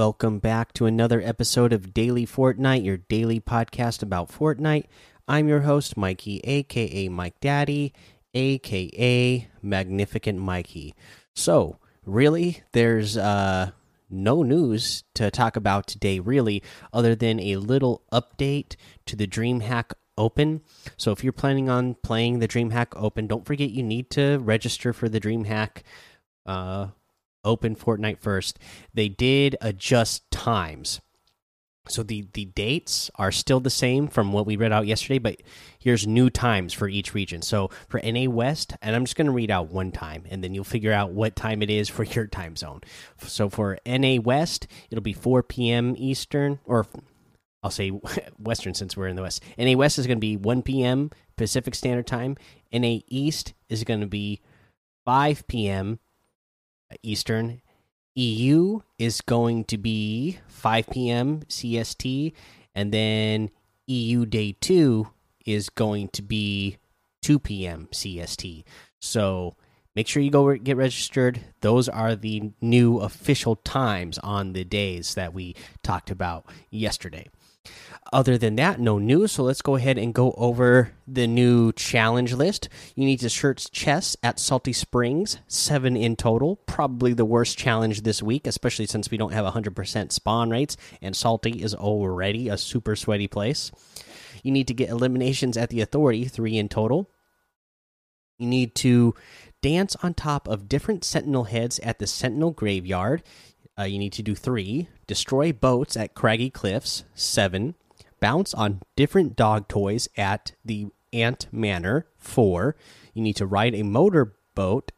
Welcome back to another episode of Daily Fortnite, your daily podcast about Fortnite. I'm your host, Mikey, aka Mike Daddy, aka Magnificent Mikey. So, really, there's uh, no news to talk about today, really, other than a little update to the DreamHack Open. So, if you're planning on playing the DreamHack Open, don't forget you need to register for the DreamHack uh, open Fortnite first, they did adjust times. So the the dates are still the same from what we read out yesterday, but here's new times for each region. So for NA West, and I'm just going to read out one time, and then you'll figure out what time it is for your time zone. So for NA West, it'll be 4 p.m. Eastern, or I'll say Western since we're in the West. NA West is going to be 1 p.m. Pacific Standard Time. NA East is going to be 5 p.m. Eastern. EU is going to be 5 p.m. CST, and then EU Day 2 is going to be 2 p.m. CST. So make sure you go get registered. Those are the new official times on the days that we talked about yesterday. Other than that, no news. So let's go ahead and go over the new challenge list. You need to search chests at Salty Springs, seven in total. Probably the worst challenge this week, especially since we don't have 100% spawn rates, and Salty is already a super sweaty place. You need to get eliminations at the Authority, three in total. You need to dance on top of different Sentinel heads at the Sentinel Graveyard. Uh, you need to do three. Destroy boats at Craggy Cliffs, seven. Bounce on different dog toys at the Ant Manor, four. You need to ride a motorboat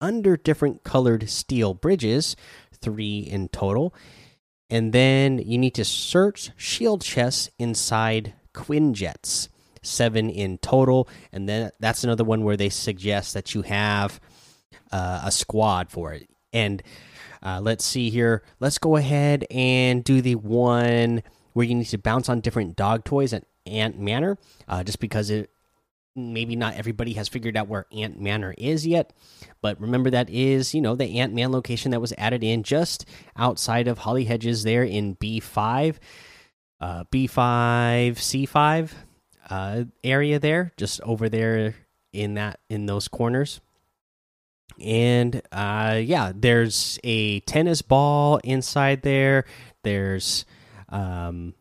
under different colored steel bridges, three in total. And then you need to search shield chests inside Quinjets, seven in total. And then that's another one where they suggest that you have uh, a squad for it. And uh, let's see here. Let's go ahead and do the one where you need to bounce on different dog toys at Ant Manor, uh, just because it maybe not everybody has figured out where Ant Manor is yet. But remember that is you know the Ant Man location that was added in just outside of Holly Hedges there in B five, uh, B five C five uh, area there, just over there in that in those corners and uh yeah there's a tennis ball inside there. There's um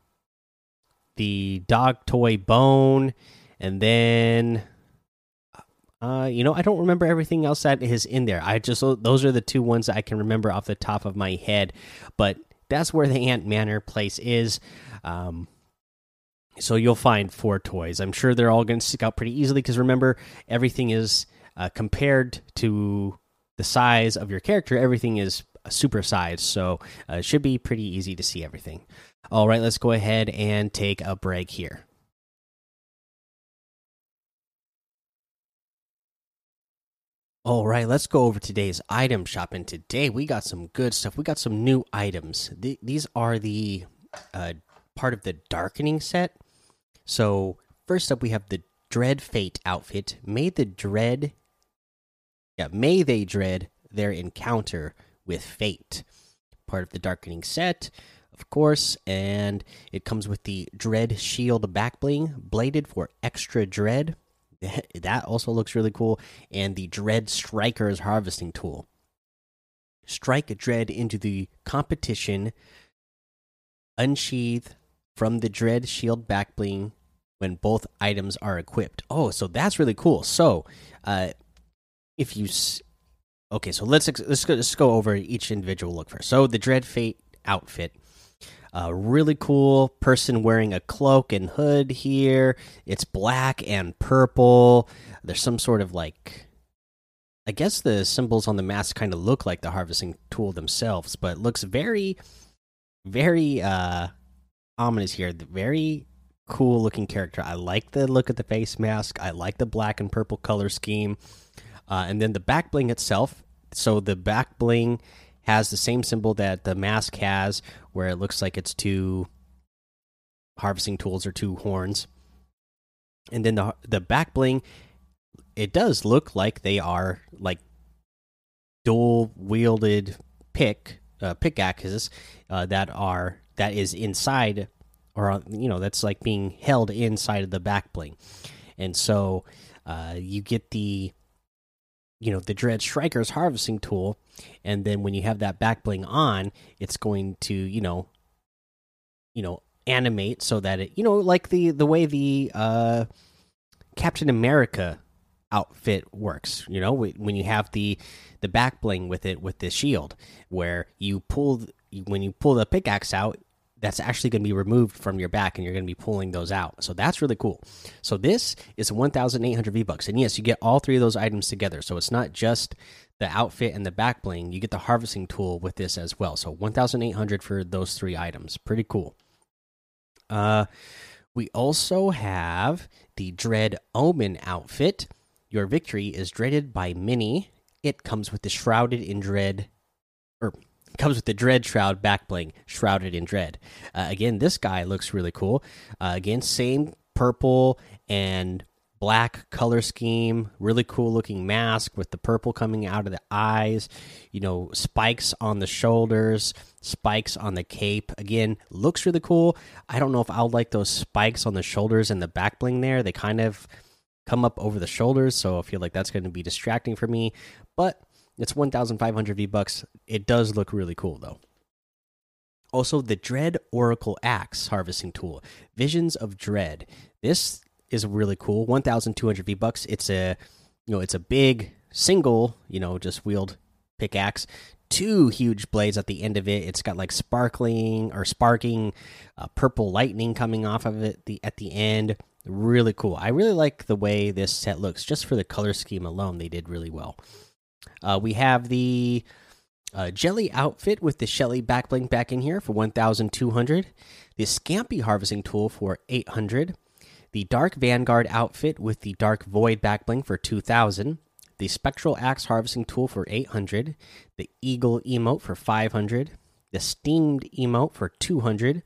the dog toy bone. And then uh you know i don't remember everything else that is in there. I just those are the two ones i can remember off the top of my head. But that's where the ant manor place is. Um so you'll find four toys. I'm sure they're all going to stick out pretty easily because remember everything is uh, compared to the size of your character, everything is super sized, so uh, it should be pretty easy to see everything. All right, let's go ahead and take a break here. All right, let's go over today's item shop. And today we got some good stuff. We got some new items. Th these are the uh, part of the darkening set. So, first up, we have the Dread Fate outfit. Made the Dread yeah, may they dread their encounter with fate. Part of the darkening set, of course, and it comes with the dread shield back bling, bladed for extra dread. that also looks really cool, and the dread striker's harvesting tool. Strike dread into the competition, unsheath from the dread shield back bling when both items are equipped. Oh, so that's really cool. So, uh, if you okay, so let's let's go, let's go over each individual look first. So the Dread Fate outfit, uh, really cool person wearing a cloak and hood here. It's black and purple. There's some sort of like, I guess the symbols on the mask kind of look like the harvesting tool themselves, but looks very, very uh ominous here. Very cool looking character. I like the look of the face mask. I like the black and purple color scheme. Uh, and then the back bling itself. So the back bling has the same symbol that the mask has, where it looks like it's two harvesting tools or two horns. And then the the back bling, it does look like they are like dual wielded pick uh, pickaxes uh, that are that is inside, or you know that's like being held inside of the back bling, and so uh, you get the you know the dread strikers harvesting tool. And then when you have that back bling on it's going to you know you know animate so that it you know like the the way the uh captain america outfit works you know when you have the the back bling with it with the shield where you pull when you pull the pickaxe out that's actually going to be removed from your back and you're going to be pulling those out. So that's really cool. So this is 1800 V-bucks and yes, you get all three of those items together. So it's not just the outfit and the back bling, you get the harvesting tool with this as well. So 1800 for those three items. Pretty cool. Uh we also have the Dread Omen outfit. Your victory is dreaded by many. It comes with the Shrouded in Dread or comes with the dread shroud back bling shrouded in dread. Uh, again this guy looks really cool. Uh, again same purple and black color scheme really cool looking mask with the purple coming out of the eyes you know spikes on the shoulders spikes on the cape. Again looks really cool. I don't know if i'll like those spikes on the shoulders and the back bling there. They kind of come up over the shoulders so i feel like that's going to be distracting for me. But it's 1,500 V bucks. It does look really cool though. Also, the Dread Oracle Axe harvesting tool, Visions of Dread. This is really cool. 1,200 V bucks. It's a, you know, it's a big single, you know, just wheeled pickaxe. Two huge blades at the end of it. It's got like sparkling or sparking, uh, purple lightning coming off of it. The at the end, really cool. I really like the way this set looks. Just for the color scheme alone, they did really well. Uh, we have the uh, Jelly outfit with the Shelly backbling back in here for 1,200. The Scampy harvesting tool for 800. The Dark Vanguard outfit with the Dark Void backbling for 2,000. The Spectral Axe harvesting tool for 800. The Eagle emote for 500. The Steamed emote for 200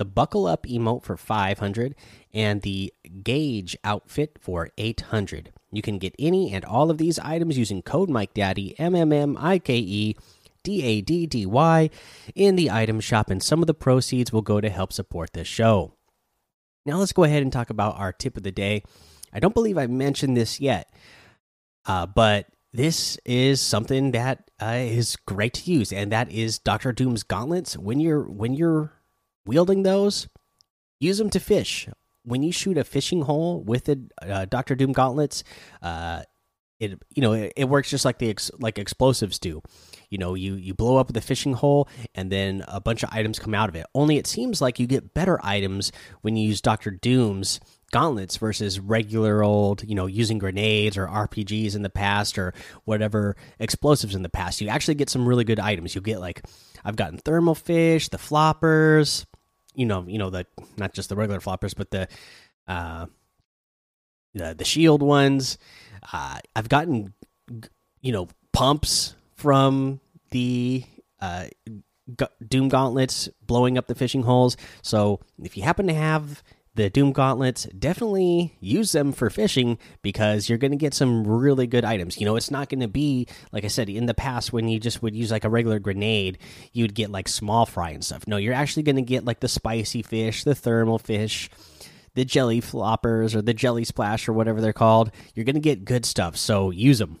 the Buckle Up emote for 500, and the Gauge outfit for 800. You can get any and all of these items using code MikeDaddy, M M M I K E D A D D Y, in the item shop, and some of the proceeds will go to help support this show. Now, let's go ahead and talk about our tip of the day. I don't believe I mentioned this yet, uh, but this is something that uh, is great to use, and that is Doctor Doom's gauntlets. When you're when you're wielding those, use them to fish. When you shoot a fishing hole with the uh, Doctor Doom gauntlets, uh, it you know it, it, works just like the ex like explosives do. You know, you you blow up the fishing hole, and then a bunch of items come out of it. Only it seems like you get better items when you use Doctor Doom's gauntlets versus regular old, you know, using grenades or RPGs in the past or whatever explosives in the past. You actually get some really good items. You get like I've gotten thermal fish, the floppers, you know, you know the not just the regular floppers, but the uh, the the shield ones. Uh, I've gotten you know pumps from the uh, Doom gauntlets blowing up the fishing holes. So if you happen to have the Doom Gauntlets, definitely use them for fishing because you're going to get some really good items. You know, it's not going to be, like I said, in the past when you just would use like a regular grenade, you'd get like small fry and stuff. No, you're actually going to get like the spicy fish, the thermal fish, the jelly floppers, or the jelly splash, or whatever they're called. You're going to get good stuff, so use them.